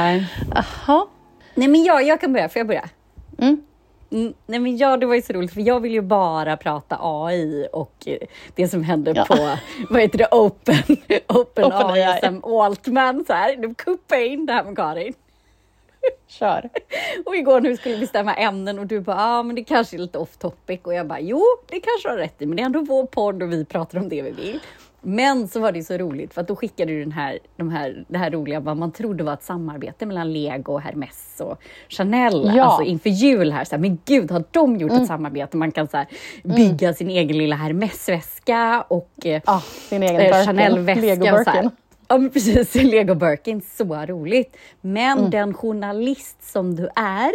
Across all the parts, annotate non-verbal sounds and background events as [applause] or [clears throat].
Hej. Jaha. Nej men jag, jag kan börja, får jag börja? Mm. Mm, nej men ja, det var ju så roligt för jag vill ju bara prata AI och eh, det som händer Ja. på, [laughs] vad heter det, Open, Open, Open AI, AI. som Altman så här. De kuppade in det här med Karin. [laughs] Kör. Och igår vi skulle bestämma ämnen och du bara, ja ah, men det kanske är lite off topic och jag bara, jo det kanske du har rätt i, men det är ändå vår podd och vi pratar om det vi vill. Men så var det så roligt för att då skickade du den här, de här, det här roliga, vad man trodde var ett samarbete mellan Lego, Hermes och Chanel, Ja. alltså inför jul här. Så här men gud, har de gjort ett samarbete? Man kan så här, bygga sin egen lilla Hermes-väska och Ah, sin egen eh. Chanel-väska. Ja, men precis. [laughs] Lego Birkin, så roligt. Men Mm. den journalist som du är,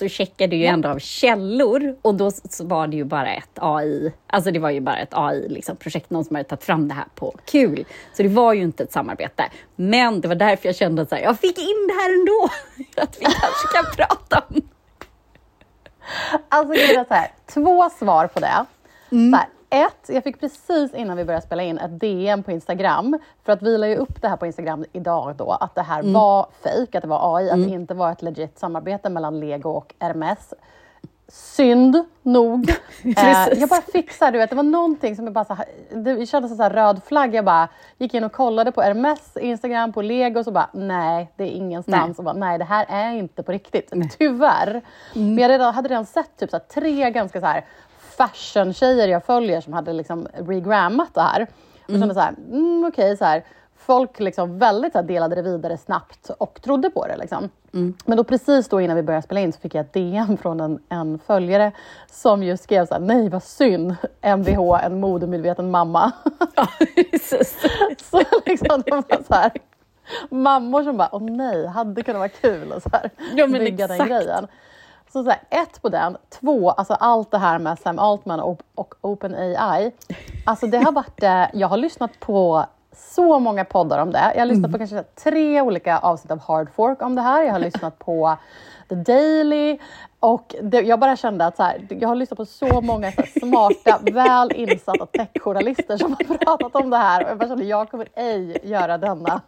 så checkar du ju ändå av källor och då var det ju bara ett AI, alltså det var ju bara ett AI-projekt, någon som hade tagit fram det här på kul. Så det var ju inte ett samarbete. Men det var därför jag kände att här, jag fick in det här ändå, [laughs] att vi kanske kan [laughs] prata om. Alltså det är så här, två svar på det. Mm. Så här, ett, jag fick precis innan vi började spela in ett DM på Instagram, för att vi la ju upp det här på Instagram idag då, att det här Mm. var fejk, att det var AI, att det inte var ett legit samarbete mellan Lego och Hermes. Synd nog. [laughs] eh, jag bara fick så här, du vet, det var någonting som jag bara så här, det kändes som så här röd flagg. Jag bara gick in och kollade på Hermes Instagram, på Lego och så bara nej, det är ingenstans. Nej. Och bara, nej, det här är inte på riktigt. Tyvärr. Men jag hade redan sett typ så här, tre ganska så här fashion-tjejer jag följer som hade liksom regrammat det här. Och kände så här, mm, okej, så här. Folk liksom väldigt så här, delade det vidare snabbt och trodde på det. Liksom. Men då precis då innan vi började spela in så fick jag ett DM från en, en följare som just skrev så här, nej vad synd, Mvh, en modemedveten mamma. Ja, [laughs] så liksom, de var så här, mammor som bara, åh nej, hade kunnat vara kul så här, Ja, bygga den exakt. grejen. Så, så här, ett på den, två, alltså allt det här med Sam Altman och, och OpenAI. Alltså det har varit, eh, jag har lyssnat på så många poddar om det. Jag har lyssnat på kanske tre olika avsnitt av Hard Fork om det här. Jag har lyssnat på The Daily och det, jag bara kände att så här, jag har lyssnat på så många så här, smarta, [laughs] väl insatta techjournalister som har pratat om det här och jag bara kände jag kommer ej göra denna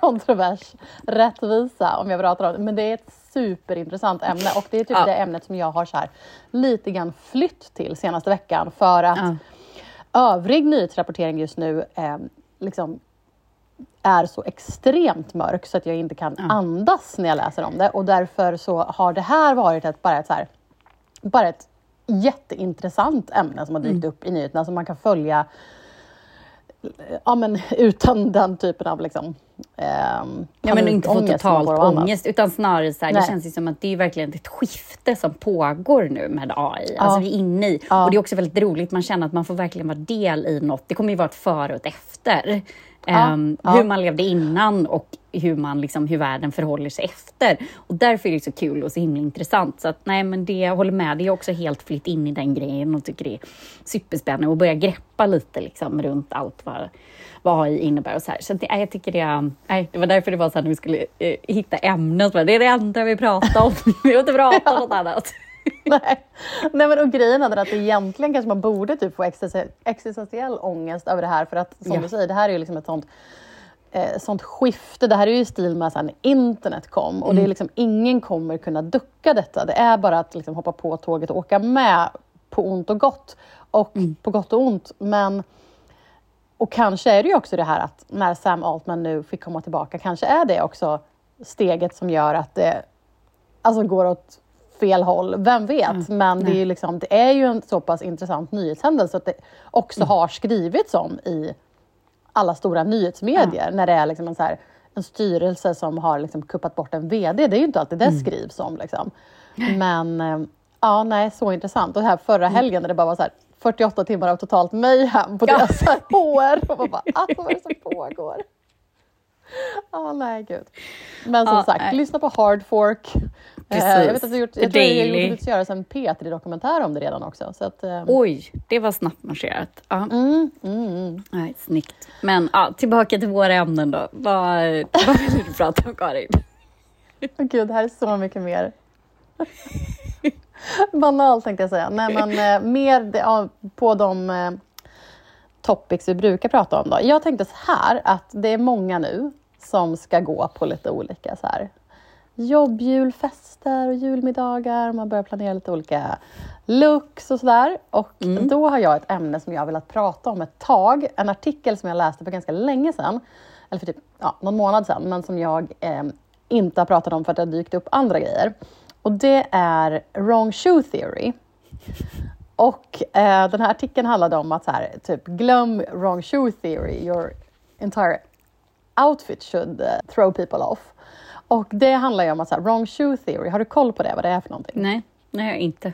kontrovers rättvisa om jag pratar om det. Men det är ett superintressant ämne och det är typ Ja. det ämnet som jag har så här, lite grann flytt till senaste veckan för att Ja. övrig nyhetsrapportering just nu eh, liksom är så extremt mörk så att jag inte kan andas när jag läser om det och därför så har det här varit ett, bara ett, så här, bara ett jätteintressant ämne som har dykt upp i nyheterna som man kan följa ja, men utan den typen av liksom, ehm, Ja, men inte få panikångest som man total får av annat. ångest, utan snarare så här, det känns ju som att det är verkligen ett skifte som pågår nu med AI. Alltså vi är inne i, Ja. och det är också väldigt roligt, man känner att man får verkligen vara del i något. Det kommer ju vara ett före och ett efter. Ja. Hur man levde innan och hur, man, liksom, hur världen förhåller sig efter. Och därför är det så kul och så himla intressant. Så att, nej, men det, jag håller med, det är också helt flytt in i den grejen och tycker det är superspännande och börja greppa lite liksom, runt allt vad, vad AI innebär och så här. Så det, jag tycker det, nej, det var därför det var så här när vi skulle eh, hitta ämnen, det är det enda vi pratar om, [laughs] vi har inte pratat om något annat. [laughs] Nej. Nej men och grejen är att egentligen kanske man borde typ få existen- existentiell ångest över det här för att som Ja. du säger, det här är ju liksom ett sånt eh, sånt skifte. Det här är ju i stil med när internet kom och det Mm. är liksom ingen kommer kunna ducka detta. Det är bara att liksom hoppa på tåget och åka med på ont och gott och Mm. på gott och ont. Men och kanske är det ju också det här att när Sam Altman nu fick komma tillbaka, kanske är det också steget som gör att det alltså går åt fel håll. Vem vet? Men det är, ju liksom, det är ju en så pass intressant nyhetshändelse att det också har skrivits om i alla stora nyhetsmedier. När det är liksom en, så här, en styrelse som har liksom kuppat bort en VD. Det är ju inte alltid det skrivs om. Liksom. Men eh, ja, nej, så intressant. Och här förra helgen när det bara var så här 48 timmar av totalt mayhem på Ja. deras HR. [laughs] Och man bara, alltså vad är det som pågår? Ja, nej gud. Men som Ja, sagt, nej. lyssna på Hard Fork. Eh, Precis. jag vet att du gjort, The jag tror Daily. gjordes göras en P3-dokumentär om det redan också. Så att, eh, Oj, det var snabbt marscherat. Ja. mm, mm, mm. Nej, snyggt. Men ja, tillbaka till våra ämnen då. Vad, vad vill du prata om Karin? [laughs] Åh, Gud, det här är så mycket mer. [laughs] Banalt tänkte jag säga. Nej, men eh, mer ja, på de eh, topics vi brukar prata om då. Jag tänkte så här att det är många nu som ska gå på lite olika så här jobbjulfester och julmiddagar. Man börjar planera lite olika looks och sådär. Och Mm. då har jag ett ämne som jag har velat prata om ett tag. En artikel som jag läste för ganska länge sedan. Eller för typ ja, någon månad sedan. Men som jag eh, inte har pratat om för att det har dykt upp andra grejer. Och det är wrong shoe theory. Och eh, den här artikeln handlade om att så här, typ glöm wrong shoe theory. Your entire outfit should eh, throw people off. Och det handlar ju om att så här, wrong shoe theory, har du koll på det, vad det är för någonting? Nej, nej inte.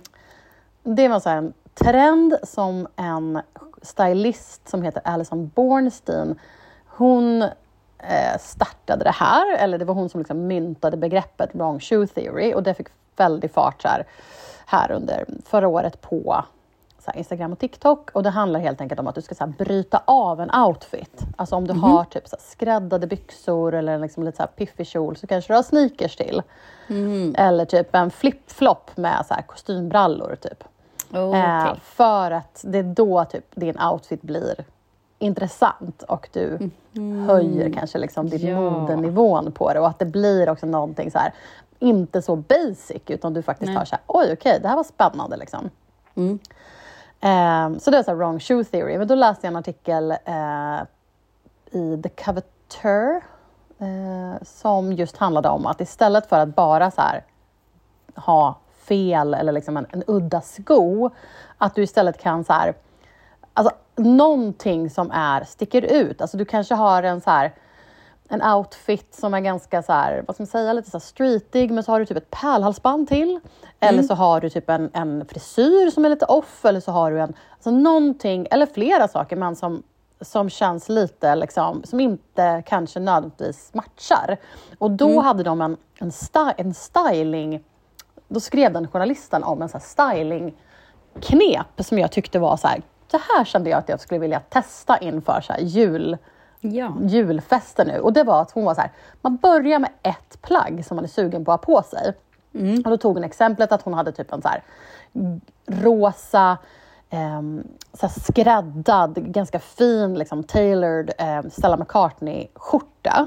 Det var så här en trend som en stylist som heter Alison Bornstein, hon eh, startade det här, eller det var hon som liksom myntade begreppet wrong shoe theory och det fick väldig fart här, här under förra året på här, Instagram och TikTok och det handlar helt enkelt om att du ska så här, bryta av en outfit. Alltså om du har typ så här, skräddade byxor eller liksom lite så här, piffig kjol så kanske du har sneakers till. Eller typ en flip-flop med så här, kostymbrallor typ. Oh, Eh, för att det är då typ din outfit blir intressant och du höjer kanske liksom din Ja. modenivån på det och att det blir också någonting så här, inte så basic utan du faktiskt Nej. har så här, oj okej, det här var spännande liksom. Mm. Um, så det är så här wrong shoe theory. Men då läste jag en artikel uh, i The Coveteur uh, eh, som just handlade om att istället för att bara så här ha fel eller liksom en, en udda sko, att du istället kan så här, alltså någonting som är, sticker ut. Alltså du kanske har en så här en outfit som är ganska så här, vad ska man säga, lite så streetig, men så har du typ ett pärlhalsband till. Eller så har du typ en, en frisyr som är lite off, eller så har du en, alltså någonting, eller flera saker, men som, som känns lite liksom, som inte kanske nödvändigtvis matchar. Och då hade de en, en, sti- en styling, då skrev den journalisten om en så här stylingknep som jag tyckte var så här, det här kände jag att jag skulle vilja testa inför så här jul, Ja. julfesten nu. Och det var att hon var så här, man börjar med ett plagg som man är sugen på att ha på sig. Och då tog hon exemplet att hon hade typ en så här rosa, ehm, så här skräddad, ganska fin, liksom tailored eh, Stella McCartney-skjorta.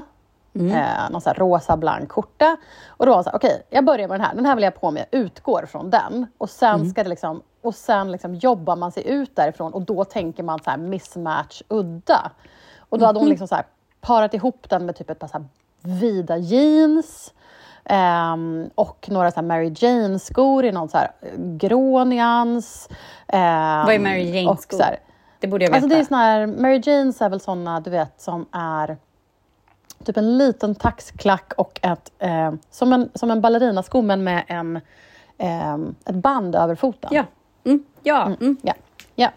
Eh, någon så rosa blank skjorta. Och då var hon så här, okej, jag börjar med den här. Den här vill jag ha på mig, jag utgår från den. Och sen ska det liksom, och sen liksom jobbar man sig ut därifrån och då tänker man så här mismatch, udda. Och då hade hon liksom så här parat ihop den med typ ett par så vida jeans. ehm, och några så Mary Jane-skor i någon så här eh, grå nyans. ehm, Vad är Mary Jane-skor? Det borde jag veta. Alltså det är såna här, Mary Janes är väl såna du vet som är typ en liten taxklack och ett, eh, som, en, som en ballerinasko men med en, eh, ett band över foten. Ja. Mm. Ja. Mm. Ja. ja.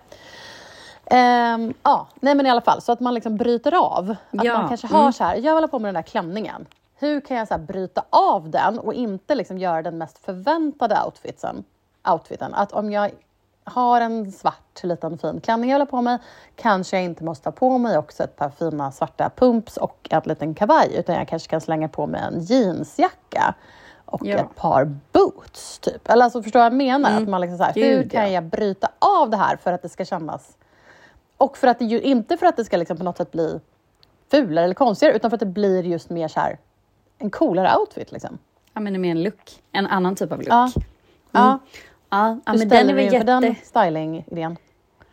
Ehm, ja, nej men i alla fall så att man liksom bryter av. Att Ja, man kanske har mm. så här, jag vill ha på mig den där klänningen. Hur kan jag så här bryta av den och inte liksom göra den mest förväntade outfitsen? outfiten? Att om jag har en svart liten fin klänning jag vill ha på mig kanske jag inte måste ha på mig också ett par fina svarta pumps och en liten kavaj utan jag kanske kan slänga på mig en jeansjacka och Ja. ett par boots. Typ. Eller alltså, förstår du vad jag menar? Att man liksom så här, hur kan ja. jag bryta av det här för att det ska kännas... Och för att det inte för att det ska liksom på något sätt bli fulare eller konstigare utan för att det blir just mer så här, en coolare outfit. Liksom. ja, men det är mer en look. En annan typ av look. Ja. Ja, Ja, ja hur men den är väl jätte... den styling-idén?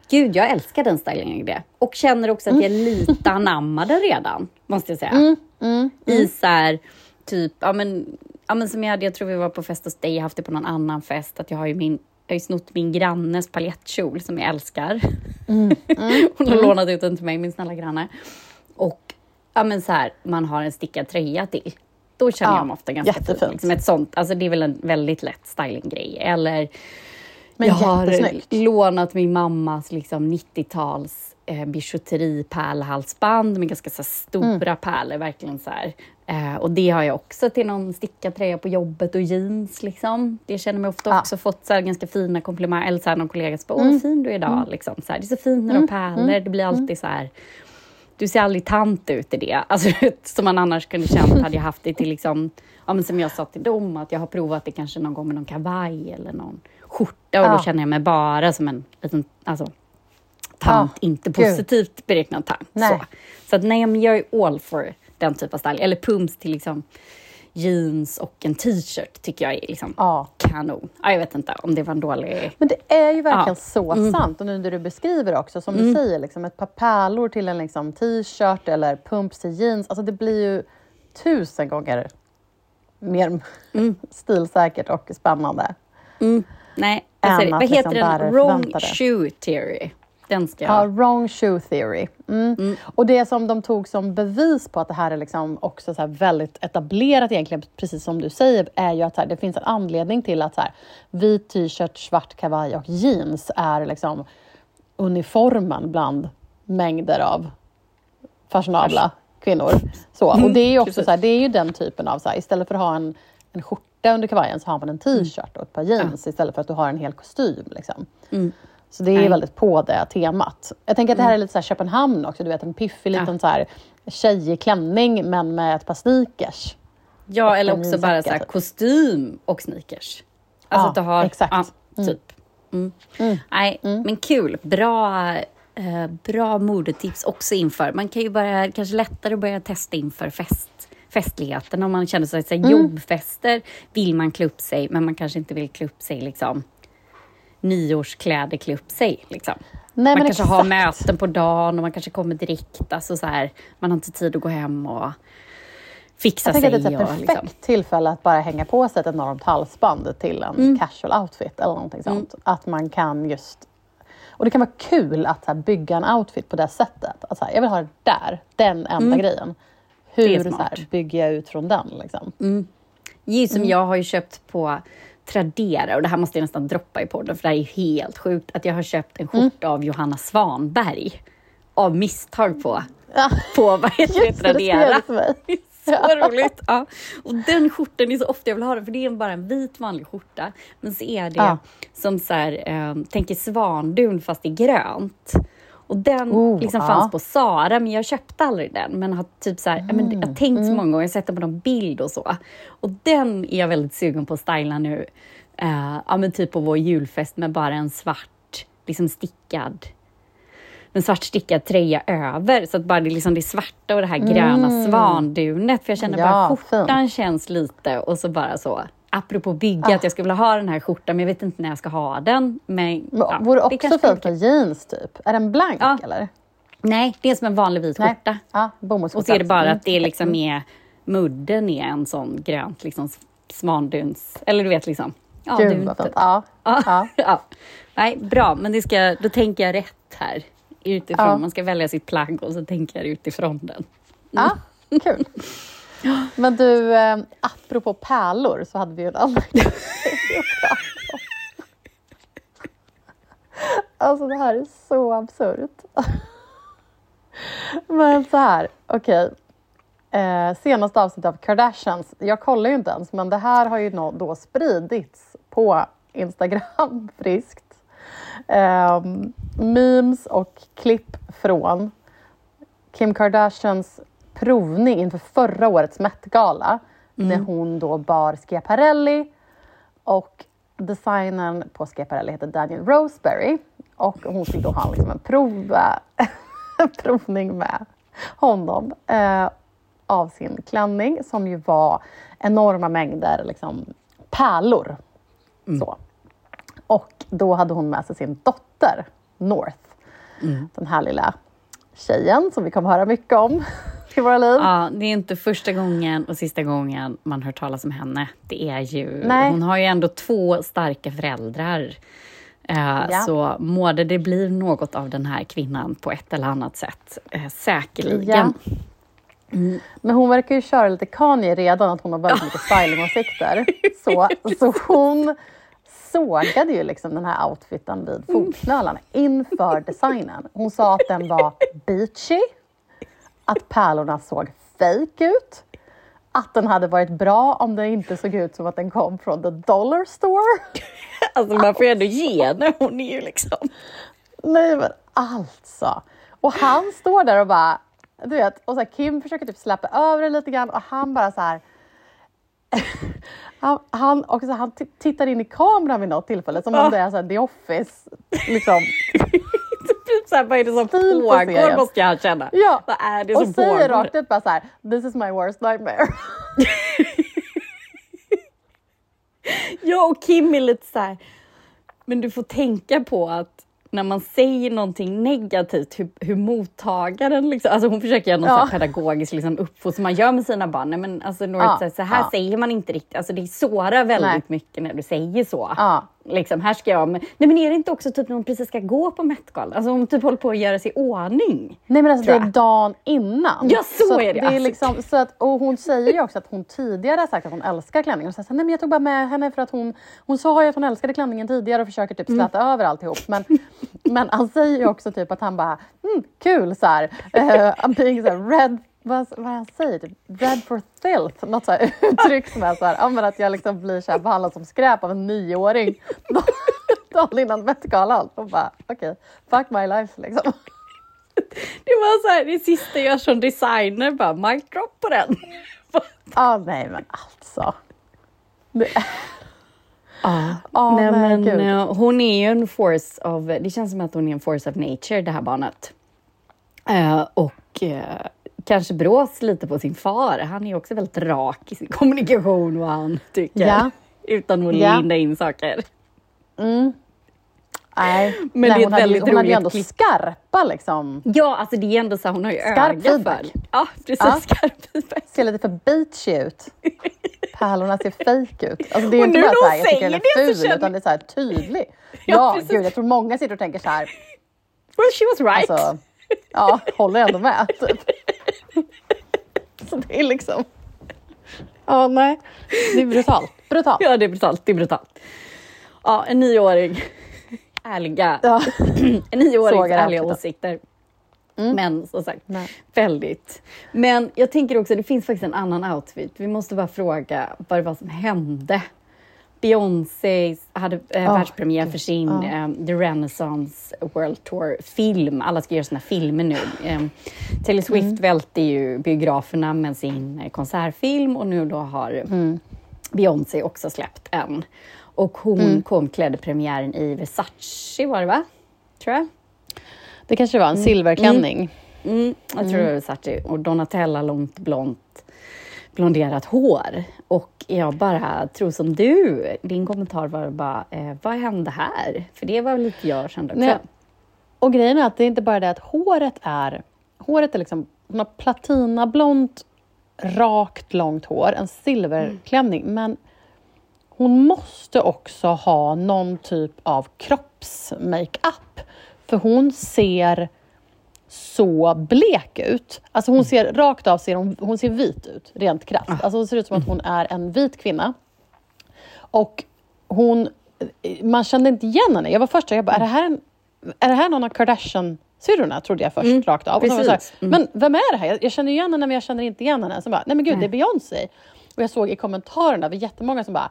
Gud, jag älskar den stylingen Och känner också att jag lite anammade redan, måste jag säga. Mm, I så här, typ, ja men, ja men som jag hade, jag tror vi var på fest hos dig, haft det på någon annan fest, att jag har ju min jag har ju snott min grannes paljettkjol som jag älskar. [laughs] Hon har lånat ut den till mig, min snälla granne. Och ja men så här, man har en stickad tröja till. Då känner Ja, jag mig ofta ganska jättefint. fin. Liksom ett sånt, alltså det är väl en väldigt lätt stylinggrej. Eller Men jag har lånat min mammas liksom 90-tals eh, bijouteripärlhalsband med ganska så stora Mm. pärlor, verkligen så. Eh, och det har jag också till någon stickad tröja på jobbet och jeans. Liksom. Det känner mig ofta Ja. också fått så här, ganska fina komplimanger. Eller så här, någon kollega som bara, Mm. åh vad fin du är idag. Liksom, så här, det är så fint när du har pärlor. Det blir alltid så här, du ser aldrig tant ut i det. Alltså, [laughs] som man annars kunde känt hade jag haft det till liksom, ja, men som jag sa till dem, att jag har provat det kanske någon gång med någon kavaj eller någon skjorta och Ja. då känner jag mig bara som en liten alltså, tant, Ah, inte gud. positivt beräknad tant. Nej. Så, så att nej, men jag är all for den typen av style. Eller pumps till liksom jeans och en t-shirt tycker jag är liksom Ja. kanon. Ja, jag vet inte om det var en dålig... Men det är ju verkligen Ja. så Mm. sant. Och nu när du beskriver också, som du säger, liksom ett par pärlor till en liksom, t-shirt eller pumps till jeans. Alltså det blir ju tusen gånger mer Mm. [laughs] stilsäkert och spännande. Nej, Än jag säger, att vad heter liksom den? det Wrong shoe theory. Den ska Ja, jag... wrong shoe theory. Mm. Och det som de tog som bevis på att det här är liksom också så väldigt etablerat egentligen, precis som du säger, är ju att här, det finns en anledning till att så här, vit t-shirt, svart kavaj och jeans är liksom uniformen bland mängder av fashionabla kvinnor. Så, och det är ju också så här, det är ju den typen av, så här, istället för att ha en, en skjorta under kavajen så har man en t-shirt och ett par jeans istället för att du har en hel kostym. Liksom. Så det är Nej. väldigt på det temat. Jag tänker att det här är lite så här Köpenhamn också, du vet en piffig Ja. liten så här tjejig klänning men med ett par sneakers. Ja, eller också bara så här, typ. kostym och sneakers. Alltså Ja, att du har... exakt. Ja, typ. Mm. Nej, men kul. Bra, eh, bra modetips också inför. Man kan ju bara, kanske lättare börja testa inför fest, festligheten. Om man känner sig så här, jobbfester vill man klä upp sig, men man kanske inte vill klä upp sig liksom nyårskläder klä upp sig. Liksom. Nej, man kanske exakt. har möten på dagen och man kanske kommer direkt. Alltså så här, man har inte tid att gå hem och fixa Jag tänker sig. att det är ett och, perfekt liksom. tillfälle att bara hänga på sig ett enormt halsband till en Mm. casual outfit eller någonting sånt. Att man kan just... Och det kan vara kul att här, bygga en outfit på det sättet. Att, här, jag vill ha det där, den enda grejen. Mm. Är Hur så här, bygger jag ut från den? Liksom? Mm. som jag har ju köpt på Tradera och det här måste jag nästan droppa i podden för det här är helt sjukt att jag har köpt en Mm. skjorta av Johanna Svanberg av misstag på, Ja. på vad heter det, Tradera. [laughs] Så roligt! Ja. Och den skjortan är så ofta jag vill ha den, för det är bara en vit vanlig skjorta. Men så är det Ja. som så här, eh, tänker svandun fast i grönt. Och den Oh, liksom ja. fanns på Sara, men jag köpte aldrig den. Men har typ så här, ja, men, jag har tänkt Mm. så många gånger, jag har sett den på någon bild och så. Och den är jag väldigt sugen på att styla nu. Eh, ja, men typ på vår julfest med bara en svart, liksom stickad en svart stickad tröja över så att bara det, liksom det svarta och det här gröna svandunet. För jag känner Mm. Ja, bara skjortan fint. känns lite och så bara så. Apropå bygga, Ah. att jag skulle vilja ha den här skjortan men jag vet inte när jag ska ha den. Men, Men ja, Vore det också fint med jeans typ. Är den blank Ja. eller? Nej, det är som en vanlig vit Nej. skjorta. Ja, bomullsskjorta. Och så är det bara Mm. att det liksom är mudden är en sån grönt liksom svanduns, eller du vet liksom. Ja, Gud vad fint. Ja. Ja. Ja. [laughs] ja. Nej, bra, men det ska, då tänker jag rätt här. Utifrån, Ja. man ska välja sitt plagg och så tänker jag utifrån den. Ja, kul. [laughs] Men du, eh, apropå pärlor så hade vi ju en annan grej att prata om. Alltså det här är så absurt. Men så här, okej. Eh, senaste avsnittet av Kardashians, jag kollar ju inte ens, men det här har ju då spridits på Instagram [laughs] friskt. Eh, memes och klipp från Kim Kardashians provning inför förra årets Met-gala när hon då bar Schiaparelli och designern på Schiaparelli heter Daniel Roseberry och hon fick då ha liksom en prov, [laughs] provning med honom eh, av sin klänning som ju var enorma mängder liksom, pärlor. Så. Och då hade hon med sig sin dotter North, den här lilla tjejen som vi kommer höra mycket om i våra liv. Ja, det är inte första gången och sista gången man hör talas om henne. Det är ju, Nej. hon har ju ändå två starka föräldrar. Eh, Ja. Så måde det blir något av den här kvinnan på ett eller annat sätt. Eh, säkerligen. Men hon verkar ju köra lite Kanye redan, att hon har väldigt mycket stylingbåsikter. [laughs] Så, så hon sågade ju liksom den här outfiten vid fotknölarna inför designen. Hon sa att den var beachy, att pärlorna såg fake ut, att den hade varit bra om den inte såg ut som att den kom från the dollar store. [laughs] Alltså man får ju ändå ge henne. Hon är ju liksom... Nej men alltså. Och han står där och bara, du vet, och så här, Kim försöker typ släppa över det lite grann och han bara så här. [laughs] Han, han, också, han tittar in i kameran vid något tillfälle som om det är så här, The Office. Liksom. [laughs] [laughs] så här, vad är det som på pågår måste jag känna. Ja, Vad är det och som säger pågår? rakt ut bara så här, this is my worst nightmare. [laughs] Ja, och Kim är lite så här, men du får tänka på att när man säger någonting negativt, hur, hur mottagaren liksom, alltså hon försöker göra någon Ja. ja. pedagogisk liksom, uppfostran, man gör med sina barn. Nej, men alltså, Norit, Ja, så här, så här ja. säger man inte riktigt, alltså det sårar väldigt Nej. mycket när du säger så. Ja. Liksom, här ska jag, men, nej men är det inte också typ när hon precis ska gå på Met-galan, alltså hon typ håller på att göra sig i ordning. Nej men alltså det är dagen innan. Ja, så att är det. det är liksom, så att, och hon säger ju också att hon tidigare har sagt att hon älskar klänningen. Och så här, nej men jag tog bara med henne för att hon, hon sa ju att hon älskade klänningen tidigare och försöker typ släta över alltihop. Men, men han säger ju också typ att han bara, mm, kul så här. Uh, I'm being så här, red vad, vad han säger, typ red for filth, något så här [laughs] uttryck som är så här, ja, men att jag liksom blir så här behandlad som skräp av en nioåring [laughs] dagen innan Met-galan. Och bara, okej, fuck my life liksom. Det var så här, det sista jag som designer, bara mic drop på den. Ja, nej men alltså. Ja, Ja, nej, men men eh, hon är ju en force of, det känns som att hon är en force of nature det här barnet. Eh, och eh, kanske brås lite på sin far. Han är också väldigt rak i sin kommunikation vad han tycker. Ja. Utan att Ja. linda in saker. nej, Men nej, det är hon ett hade, ju- väldigt hon hade ju roligt ändå skarpa liksom. Ja, alltså det är ändå så hon har ju Skarp öga feedback. för. Ja, precis. Ja. Skarp feedback. Ser lite för beachy ut. Pärlorna ser fake ut. Alltså, det är Och inte bara så här, hon jag tycker den är ful, känner- utan det är så här tydlig. [laughs] Ja, Ja, precis. gud, jag tror många sitter och tänker så här, Well, she was right. alltså, ja, håller ändå med. Typ. [laughs] Så det är liksom, ja nej, det är brutalt. Brutalt. Ja, det är brutalt. Det är brutalt. Ja, en nioåring. [laughs] Ärliga. Ja. [clears throat] En nioårings ärliga åsikter. Men som sagt, Nej. väldigt. Men jag tänker också, det finns faktiskt en annan outfit. Vi måste bara fråga vad det var som hände. Beyoncé hade eh, Ah, världspremiär för sin Ja. eh, The Renaissance World Tour-film. Alla ska göra sina filmer nu. Eh, Taylor Swift Mm. välte ju biograferna med sin eh, konsertfilm och nu då har Mm. Beyoncé också släppt en. Och hon Mm. kom klädde premiären i Versace var det va? Tror jag. Det kanske var en silverklänning. Mm, jag tror det var Versace. Och Donatella långt blont blonderat hår. Och jag bara tror som du, din kommentar var bara, eh, vad hände här? För det var lite jag kände också. Nej. Och grejen är att det är inte bara det att håret är... Håret är liksom... Hon har platinablont, rakt, långt hår, en silverklänning. Men hon måste också ha någon typ av kroppsmakeup. För hon ser så blek ut. Alltså hon ser rakt av ser hon, hon ser vit ut, rent krasst. Alltså hon ser ut som att hon är en vit kvinna. Och hon, man kände inte igen henne. Jag var först jag bara, är det här, en, är det här någon av Kardashian-syrrorna? Trodde jag först rakt av. Och så var jag så här. Mm. Men vem är det här? Jag, jag känner igen henne men jag känner inte igen henne. Så bara, nej men gud det är Beyoncé. Och jag såg i kommentarerna, det var jättemånga som bara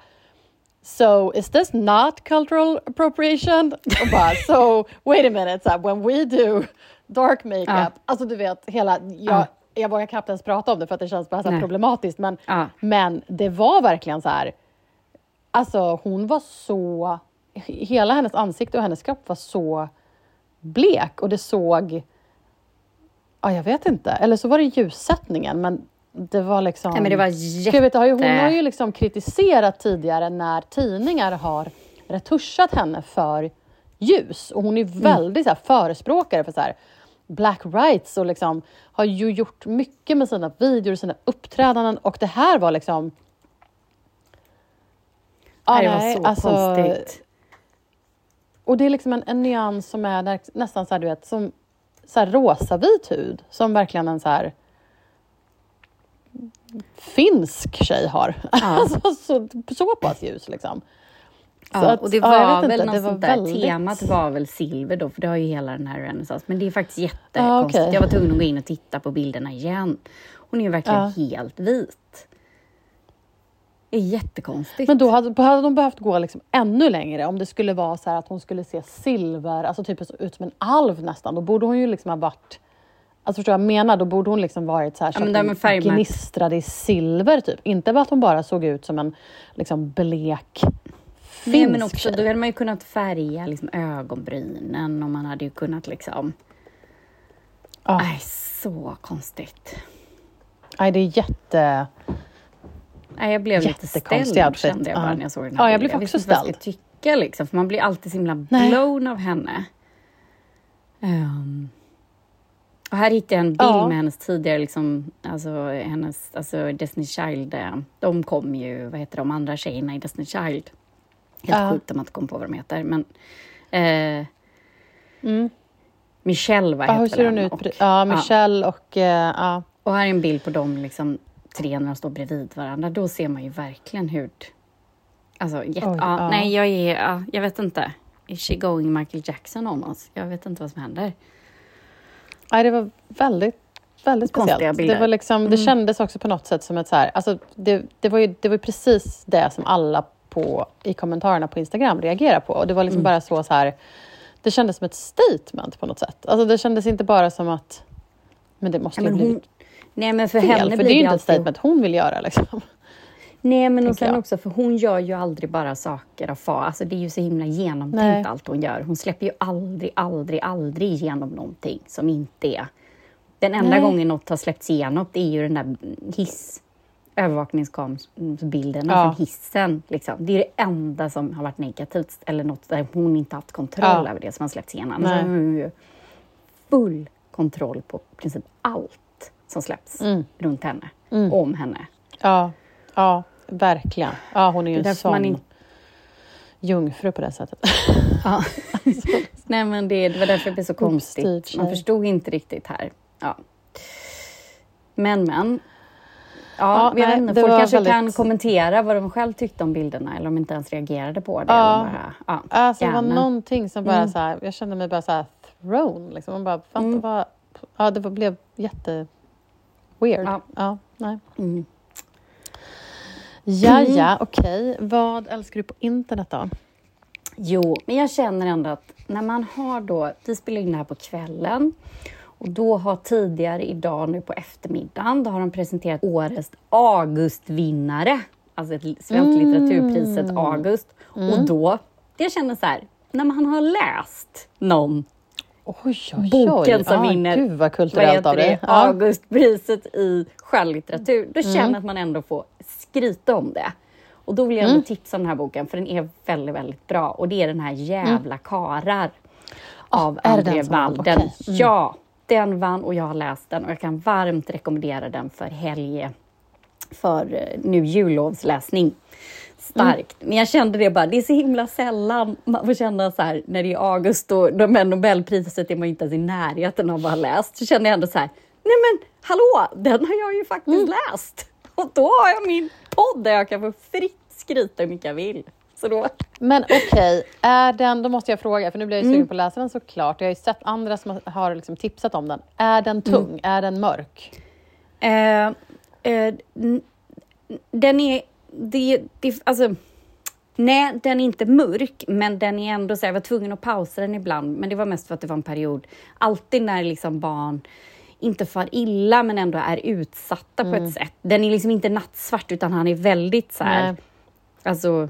So is this not cultural appropriation? Och bara, so wait a minute, when we do dark makeup, Ja. alltså du vet hela, jag, Ja. jag vågar knappt ens prata om det för att det känns bara så problematiskt, men, Ja. men det var verkligen så här, alltså hon var så, hela hennes ansikte och hennes kropp var så blek och det såg, ja jag vet inte, eller så var det ljussättningen, men det var liksom... Nej, men det var jag vet, hon jätte- har ju liksom kritiserat tidigare när tidningar har retuschat henne för ljus. Och hon är Mm. väldigt så här, förespråkare för så här, black rights och liksom har ju gjort mycket med sina videor och sina uppträdanden. Och det här var liksom... Ja, Nej, det var nej, så alltså- konstigt. Och det är liksom en, en nyans som är nä- nästan så här, du vet, som så här rosavit hud. Som verkligen en så här finsk tjej har. [laughs] alltså, så, så pass ljus liksom. Så Ja, att- och det ja, var vet väl inte, något var sånt där, väldigt- temat var väl silver då, för det har ju hela den här renässans. Men det är faktiskt Ja, jättekonstigt. okej. Jag var tvungen att gå in och titta på bilderna igen. Hon är ju verkligen Ja. helt vit. Det är jättekonstigt. Men då hade, hade de behövt gå liksom ännu längre. Om det skulle vara så här att hon skulle se silver, alltså typ ut som en alv nästan. Då borde hon ju liksom ha varit... Alltså förstår du vad jag menar? Då borde hon liksom varit så här så men att hon gnistrade i silver typ. Inte bara att hon bara såg ut som en liksom blek finsk Nej, men också, då hade man ju kunnat färga liksom, ögonbrynen och man hade ju kunnat liksom... Ja. Nej, så konstigt. Nej, det är jätte... Nej, jag blev lite ställd outfit. kände jag bara Ja. när jag såg den här Ja, jag bilden. blev också visste inte vad jag ställd. ska tycka liksom, för man blir alltid så himla Nej. blown av henne. Ehm, och här hittade jag en bild Ja. med hennes tidigare, liksom, alltså hennes, alltså Destiny Child, eh, de kom ju, vad heter de andra tjejerna i Destiny Child? Helt Ja. sjukt om man inte kom på vad de heter, men eh, Mm. Michelle, vad Ja, heter hur den? ut? Och, Ja, Michelle och... eh, ja. och här är en bild på dem liksom, tre när de står bredvid varandra. Då ser man ju verkligen hur... Alltså, jätte, Oj, ja, ja. Nej, jag är... Ja, jag vet inte. Is she going Michael Jackson on oss? Jag vet inte vad som händer. Nej, det var väldigt, väldigt speciellt. Det, var liksom, det Mm. kändes också på något sätt som ett så här... Alltså, det, det, var ju, det var precis det som alla på, i kommentarerna på Instagram reagerade på. Och det var liksom Mm. bara så, så här... Det kändes som ett statement på något sätt. Alltså, det kändes inte bara som att... Men det måste Ja, ju men blivit nej, men för fel. henne För blir det är ju inte ett statement hon vill göra. Liksom. Nej, men och sen jag. också, för hon gör ju aldrig bara saker av far. Alltså det är ju så himla genomtänkt Nej. allt hon gör. Hon släpper ju aldrig, aldrig, aldrig igenom någonting som inte är... Den enda Nej. gången något har släppts igenom, det är ju den där hiss övervakningskamerasbilderna Ja. från hissen. Liksom. Det är det enda som har varit negativt, eller något där hon inte haft kontroll Ja. över det som har släppts igenom. Nej. Har hon ju full kontroll på i princip allt som släpps Mm. runt henne, Mm. om henne. Ja, ja, verkligen. Ja, hon är ju en sån in- jungfru på det sättet. Ja. [laughs] Nej, men det, det var därför det blev så konstigt. Man förstod inte riktigt här. Ja. Men, men. Ja, Ja, nej, folk kanske väldigt- kan kommentera vad de själv tyckte om bilderna eller om de inte ens reagerade på det. Ja. Eller bara, ja, Alltså, det var någonting som bara Mm. så här, jag kände mig bara så här thrown. Liksom. Man bara, fatta Mm. vad... Ja, det var, blev jätte... Weird. Ja. Ja. nej. Mm. Ja, ja, okej. Vad älskar du på internet då? Jo, men jag känner ändå att när man har då, vi spelar in det här på kvällen och då har tidigare idag nu på eftermiddagen, då har de presenterat årets Augustvinnare, alltså ett Svenska Mm. litteraturpriset August. Och då, jag känner så här, när man har läst någon, Oj, oj, oj. Boken som ja, vinner- Gud vad vad kulturellt av det, Ja. Mm. Augustpriset i skönlitteratur, då känner jag att man ändå får skryta om det. Och då vill jag Mm. tipsa om den här boken, för den är väldigt, väldigt bra. Och det är den här Jävla karar av Ah, är det André? Walden. Okej. Mm. Ja, den vann och jag har läst den och jag kan varmt rekommendera den för helge, för eh, nu jullovsläsning. Starkt. Mm. Men jag kände det bara, det är så himla sällan man får känna så här när det är August och de med Nobelpriset är man inte ens i närheten av att ha läst. Så känner jag ändå så här, nej men hallå, den har jag ju faktiskt Mm. läst. Och då har jag min podd där jag kan få fritt skryta hur mycket jag vill. Så då, Men okej, är den, då måste jag fråga, för nu blir jag ju Mm. sugen på att läsa den såklart. Jag har ju sett andra som har- liksom tipsat om den. Är den tung? Mm. Är den mörk? Eh, eh, den är... Det, det, alltså, nej, den är inte mörk, men den är ändå så här, jag var tvungen att pausa den ibland, men det var mest för att det var en period. Alltid när liksom barn inte far illa, men ändå är utsatta på ett sätt. Den är liksom inte nattsvart, utan han är väldigt så här... Nej. Alltså,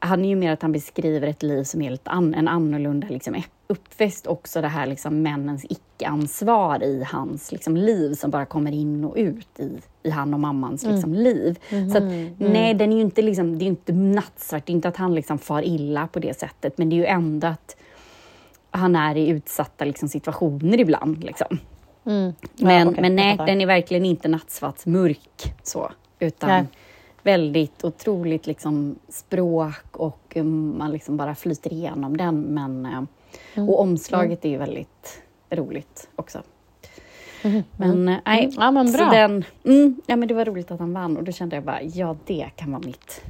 han är ju mer att han beskriver ett liv som lite an, en annorlunda liksom, uppväxt. Också det här liksom, männens icke-ansvar i hans liksom, liv som bara kommer in och ut i, i han och mammans liksom, liv. Så att, nej, den är ju inte, liksom, det är ju inte nattsvart. Det är inte att han liksom, far illa på det sättet, men det är ju ändå att han är i utsatta liksom, situationer ibland. Liksom. Mm. Ja, Men, okej, men nej, den är verkligen inte nattsvart mörk så, utan Nej. Väldigt otroligt liksom språk och um, man liksom bara flyter igenom den. Men, eh, Mm. Och omslaget är ju väldigt roligt också. Men eh, nej, Mm. Ja, men så bra. den, mm, ja, men det var roligt att han vann och då kände jag bara, ja det kan vara mitt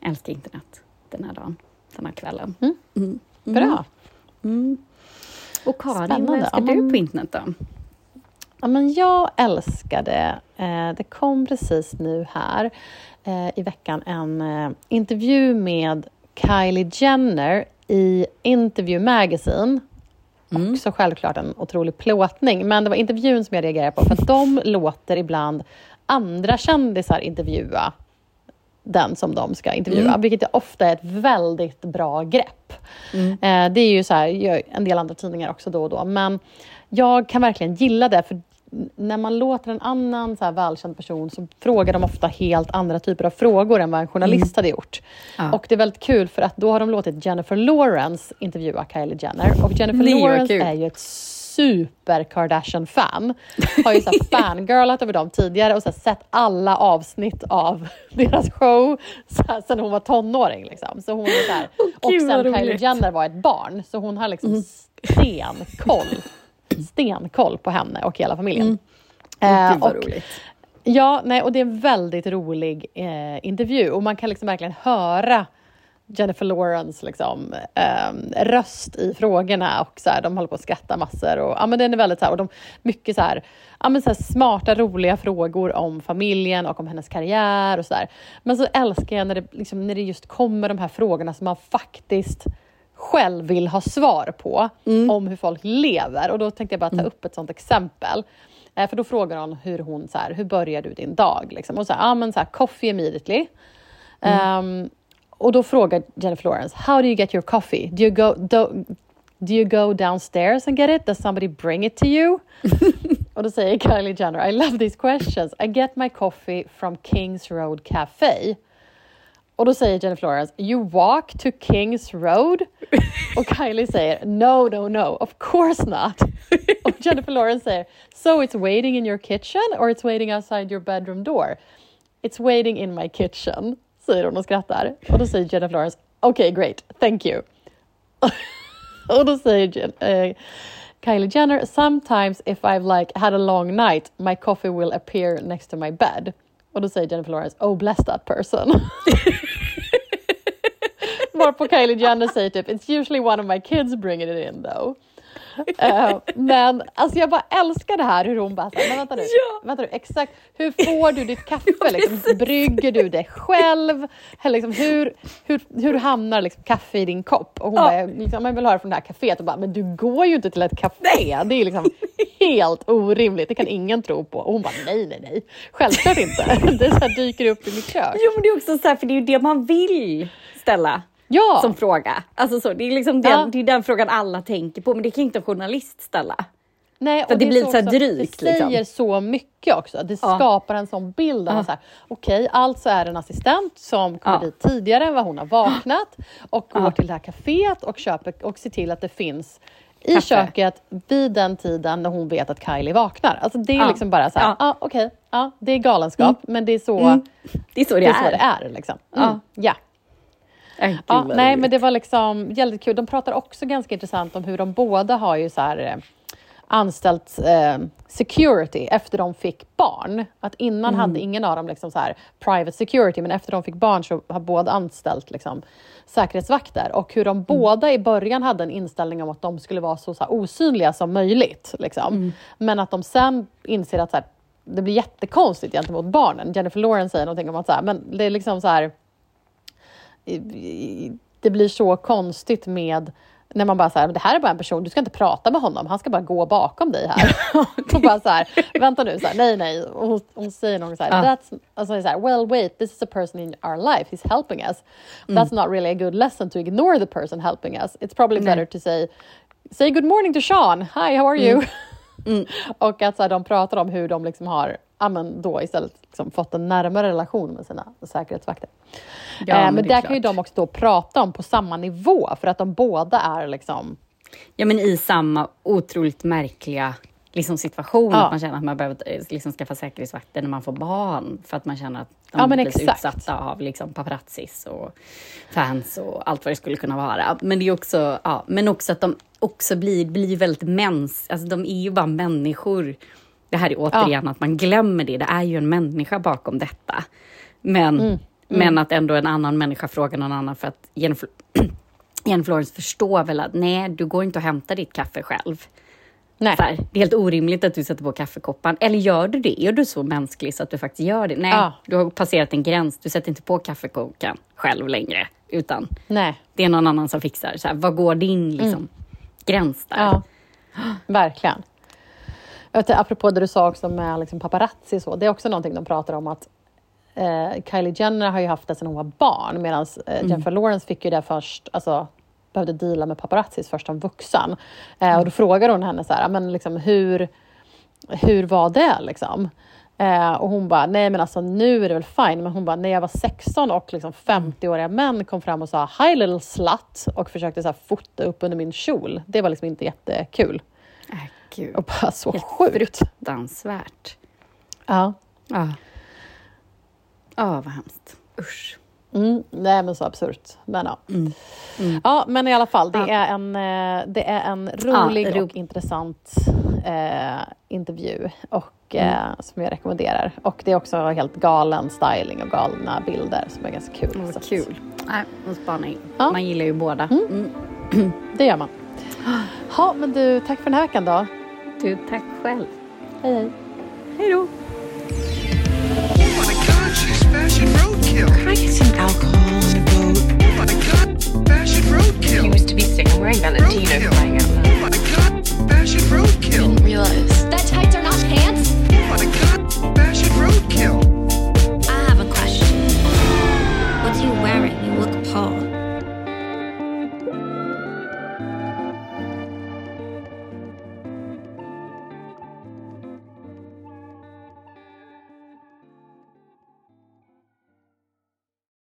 älska internet den här dagen, den här kvällen. Mm. Mm. Bra. Mm. Och Karin, vad Spännande. älskar Ja, du på internet då? Ja, men jag älskade, eh, det kom precis nu här eh, i veckan en eh, intervju med Kylie Jenner i Interview Magazine. Mm. Också självklart en otrolig plåtning, men det var intervjun som jag reagerade på för de [laughs] låter ibland andra kändisar intervjua den som de ska intervjua, Mm. vilket ofta är ett väldigt bra grepp. Mm. Eh, det är ju så här, en del andra tidningar också då och då, men jag kan verkligen gilla det, för när man låter en annan så här välkänd person så frågar de ofta helt andra typer av frågor än vad en journalist hade gjort. Ja. Och det är väldigt kul för att då har de låtit Jennifer Lawrence intervjua Kylie Jenner och Jennifer Nej, Lawrence är ju ett super Kardashian-fan. Har ju så [laughs] fangirlat över dem tidigare och så sett alla avsnitt av [laughs] deras show så sen hon var tonåring. Liksom. Så hon är så här, och gud, vad sen Kylie. Jenner var ett barn, så hon har liksom stenkoll, stenkoll på henne och hela familjen. Eh, Gud vad och roligt. Ja, nej, och det är en väldigt rolig eh, intervju och man kan liksom verkligen höra Jennifer Lawrence liksom, eh, röst i frågorna och så här, de håller på att skratta massor. Och, ja, men den är väldigt så här, och de, mycket så här, ja, men så smarta, roliga frågor om familjen och om hennes karriär och så där. Men så älskar jag när det, liksom, när det just kommer de här frågorna som man faktiskt själv vill ha svar på om hur folk lever. Och då tänkte jag bara ta upp ett sånt exempel. Eh, för då frågar hon hur hon, så här, hur börjar du din dag? Liksom. Och så här, ja men så här, coffee immediately. Ehm, och då frågar Jennifer Lawrence, how do you get your coffee? Do you go, do, do you go downstairs and get it? Does somebody bring it to you? [laughs] och då säger Kylie Jenner, I love these questions. I get my coffee from Kings Road Cafe. Och då säger Jennifer Lawrence, you walk to Kings Road? Och Kylie säger, no, no, no, of course not. Och Jennifer Lawrence säger, so it's waiting in your kitchen or it's waiting outside your bedroom door? It's waiting in my kitchen, säger hon och skrattar. Och då säger Jennifer Lawrence, okay, great, thank you. och då säger Jen, eh, Kylie Jenner, sometimes if I've like had a long night, my coffee will appear next to my bed. Och då säger Jennifer Lawrence, oh bless that person. [laughs] Varpå Kylie Jenner säger typ, it's usually one of my kids bringing it in though. Eh, men alltså jag bara älskar det här hur hon bara men vänta nu, Ja. vänta nu, exakt, hur får du ditt kaffe? [laughs] Liksom, brygger du det själv? Liksom, hur, hur, hur hamnar liksom kaffe i din kopp? Och hon Ja. bara, liksom, jag vill ha det från det här kaféet och bara, men du går ju inte till ett café. Det är liksom helt orimligt, det kan ingen tro på. Och hon bara, nej, nej, nej, självklart inte. [laughs] Det så här dyker upp i mitt kök. Jo, men det är också så här, för det är ju det man vill ställa Ja, som fråga. Alltså så, det är liksom den, Ja. det är den frågan alla tänker på, men det kan inte en journalist ställa. Nej, För och det är blir så här också- drygt, Det säger liksom. så mycket också. Det Ja. skapar en sån bild av Ja. så här, okej, alltså är det en assistent som kommer Ja. dit tidigare än vad hon har vaknat och går till det här kaféet och köper och ser till att det finns i Kaffe. köket vid den tiden när hon vet att Kylie vaknar. Alltså det är liksom bara så här, Ja. ja okej, ja, det är galenskap, men det är så, Mm. Det är så det, det är. så det är. Liksom. Mm. Ja. Ja, nej, men det var liksom väldigt kul. De pratar också ganska intressant om hur de båda har ju så här eh, anställt eh, security efter de fick barn. Att innan Mm. hade ingen av dem liksom så här private security, men efter de fick barn så har båda anställt liksom säkerhetsvakter. Och hur Mm. de båda i början hade en inställning om att de skulle vara så, så här, osynliga som möjligt. Liksom. Mm. Men att de sen inser att så här, det blir jättekonstigt gentemot barnen. Jennifer Lawrence säger någonting om att så men det är liksom så det blir så konstigt med när man bara säger det här är bara en person, du ska inte prata med honom, han ska bara gå bakom dig här. [laughs] och bara så här, vänta nu, så här, nej nej. Och hon, hon säger något så här, Ja. that's, alltså så här, well wait, this is a person in our life, he's helping us. That's not really a good lesson to ignore the person helping us. It's probably better to say, say good morning to Sean, hi how are you? [laughs] och att så här, de pratar om hur de liksom har ja, men då istället liksom fått en närmare relation med sina säkerhetsvakter. Ja, eh, men där kan ju de också då prata om på samma nivå för att de båda är liksom... Ja, men i samma otroligt märkliga liksom, situation. Ja. Att man känner att man behöver eh, liksom, skaffa säkerhetsvakter när man får barn. För att man känner att de Ja, blir utsatta av liksom, paparazzis och fans och allt vad det skulle kunna vara. Men det är också, ja, men också att de också blir, blir väldigt mäns... Alltså de är ju bara människor. Det här är återigen att man glömmer det. Det är ju en människa bakom detta. Men, Mm, men att ändå en annan människa frågar någon annan för att Jennifer, [clears throat] Jennifer Lawrence förstår väl att nej, du går inte och hämtar ditt kaffe själv. Nej. Här, det är helt orimligt att du sätter på kaffekoppar. Eller gör du det? Är du så mänsklig så att du faktiskt gör det? Nej, Ja. du har passerat en gräns. Du sätter inte på kaffekokaren själv längre. Utan Nej. det är någon annan som fixar. Så här, vad går din liksom, gräns där? Ja. Verkligen. Vet, apropå det du sa också med liksom paparazzi, så, det är också någonting de pratar om att eh, Kylie Jenner har ju haft det sedan hon var barn medan eh, Jennifer Lawrence fick ju det först alltså, behövde deala med paparazzis först som vuxen. Eh, och då frågade hon henne så här, men liksom, hur, hur var det liksom? Eh, och hon bara, nej men alltså nu är det väl fine. Men hon bara, när jag var 16 och liksom 50-åriga män kom fram och sa hi little slut och försökte så här, fota upp under min kjol. Det var liksom inte jättekul. Äh, gud. Och bara så Helt sjukt. fruktansvärt. Ja. Ja. Ja, vad hemskt. Usch. Mm, nej men så absurt. Men ja. Mm. Ja men i alla fall, det, Ja. är, en, eh, det är en rolig ro- och intressant eh, intervju och, eh, som jag rekommenderar. Och det är också helt galen styling och galna bilder som är ganska kul. Att- kul. Nej, och spana in. Ja. Man gillar ju båda. Mm. Det gör man. Ja men du, tack för den här veckan då. Du, tack själv. Hej hej. Hej då. Can I get some alcohol on the boat? Oh my god, fashion roadkill. He used to be sick. I'm wearing Valentino flying out loud. Oh my god, fashion roadkill. Didn't realize that tights are not pants. Oh my god, fashion roadkill.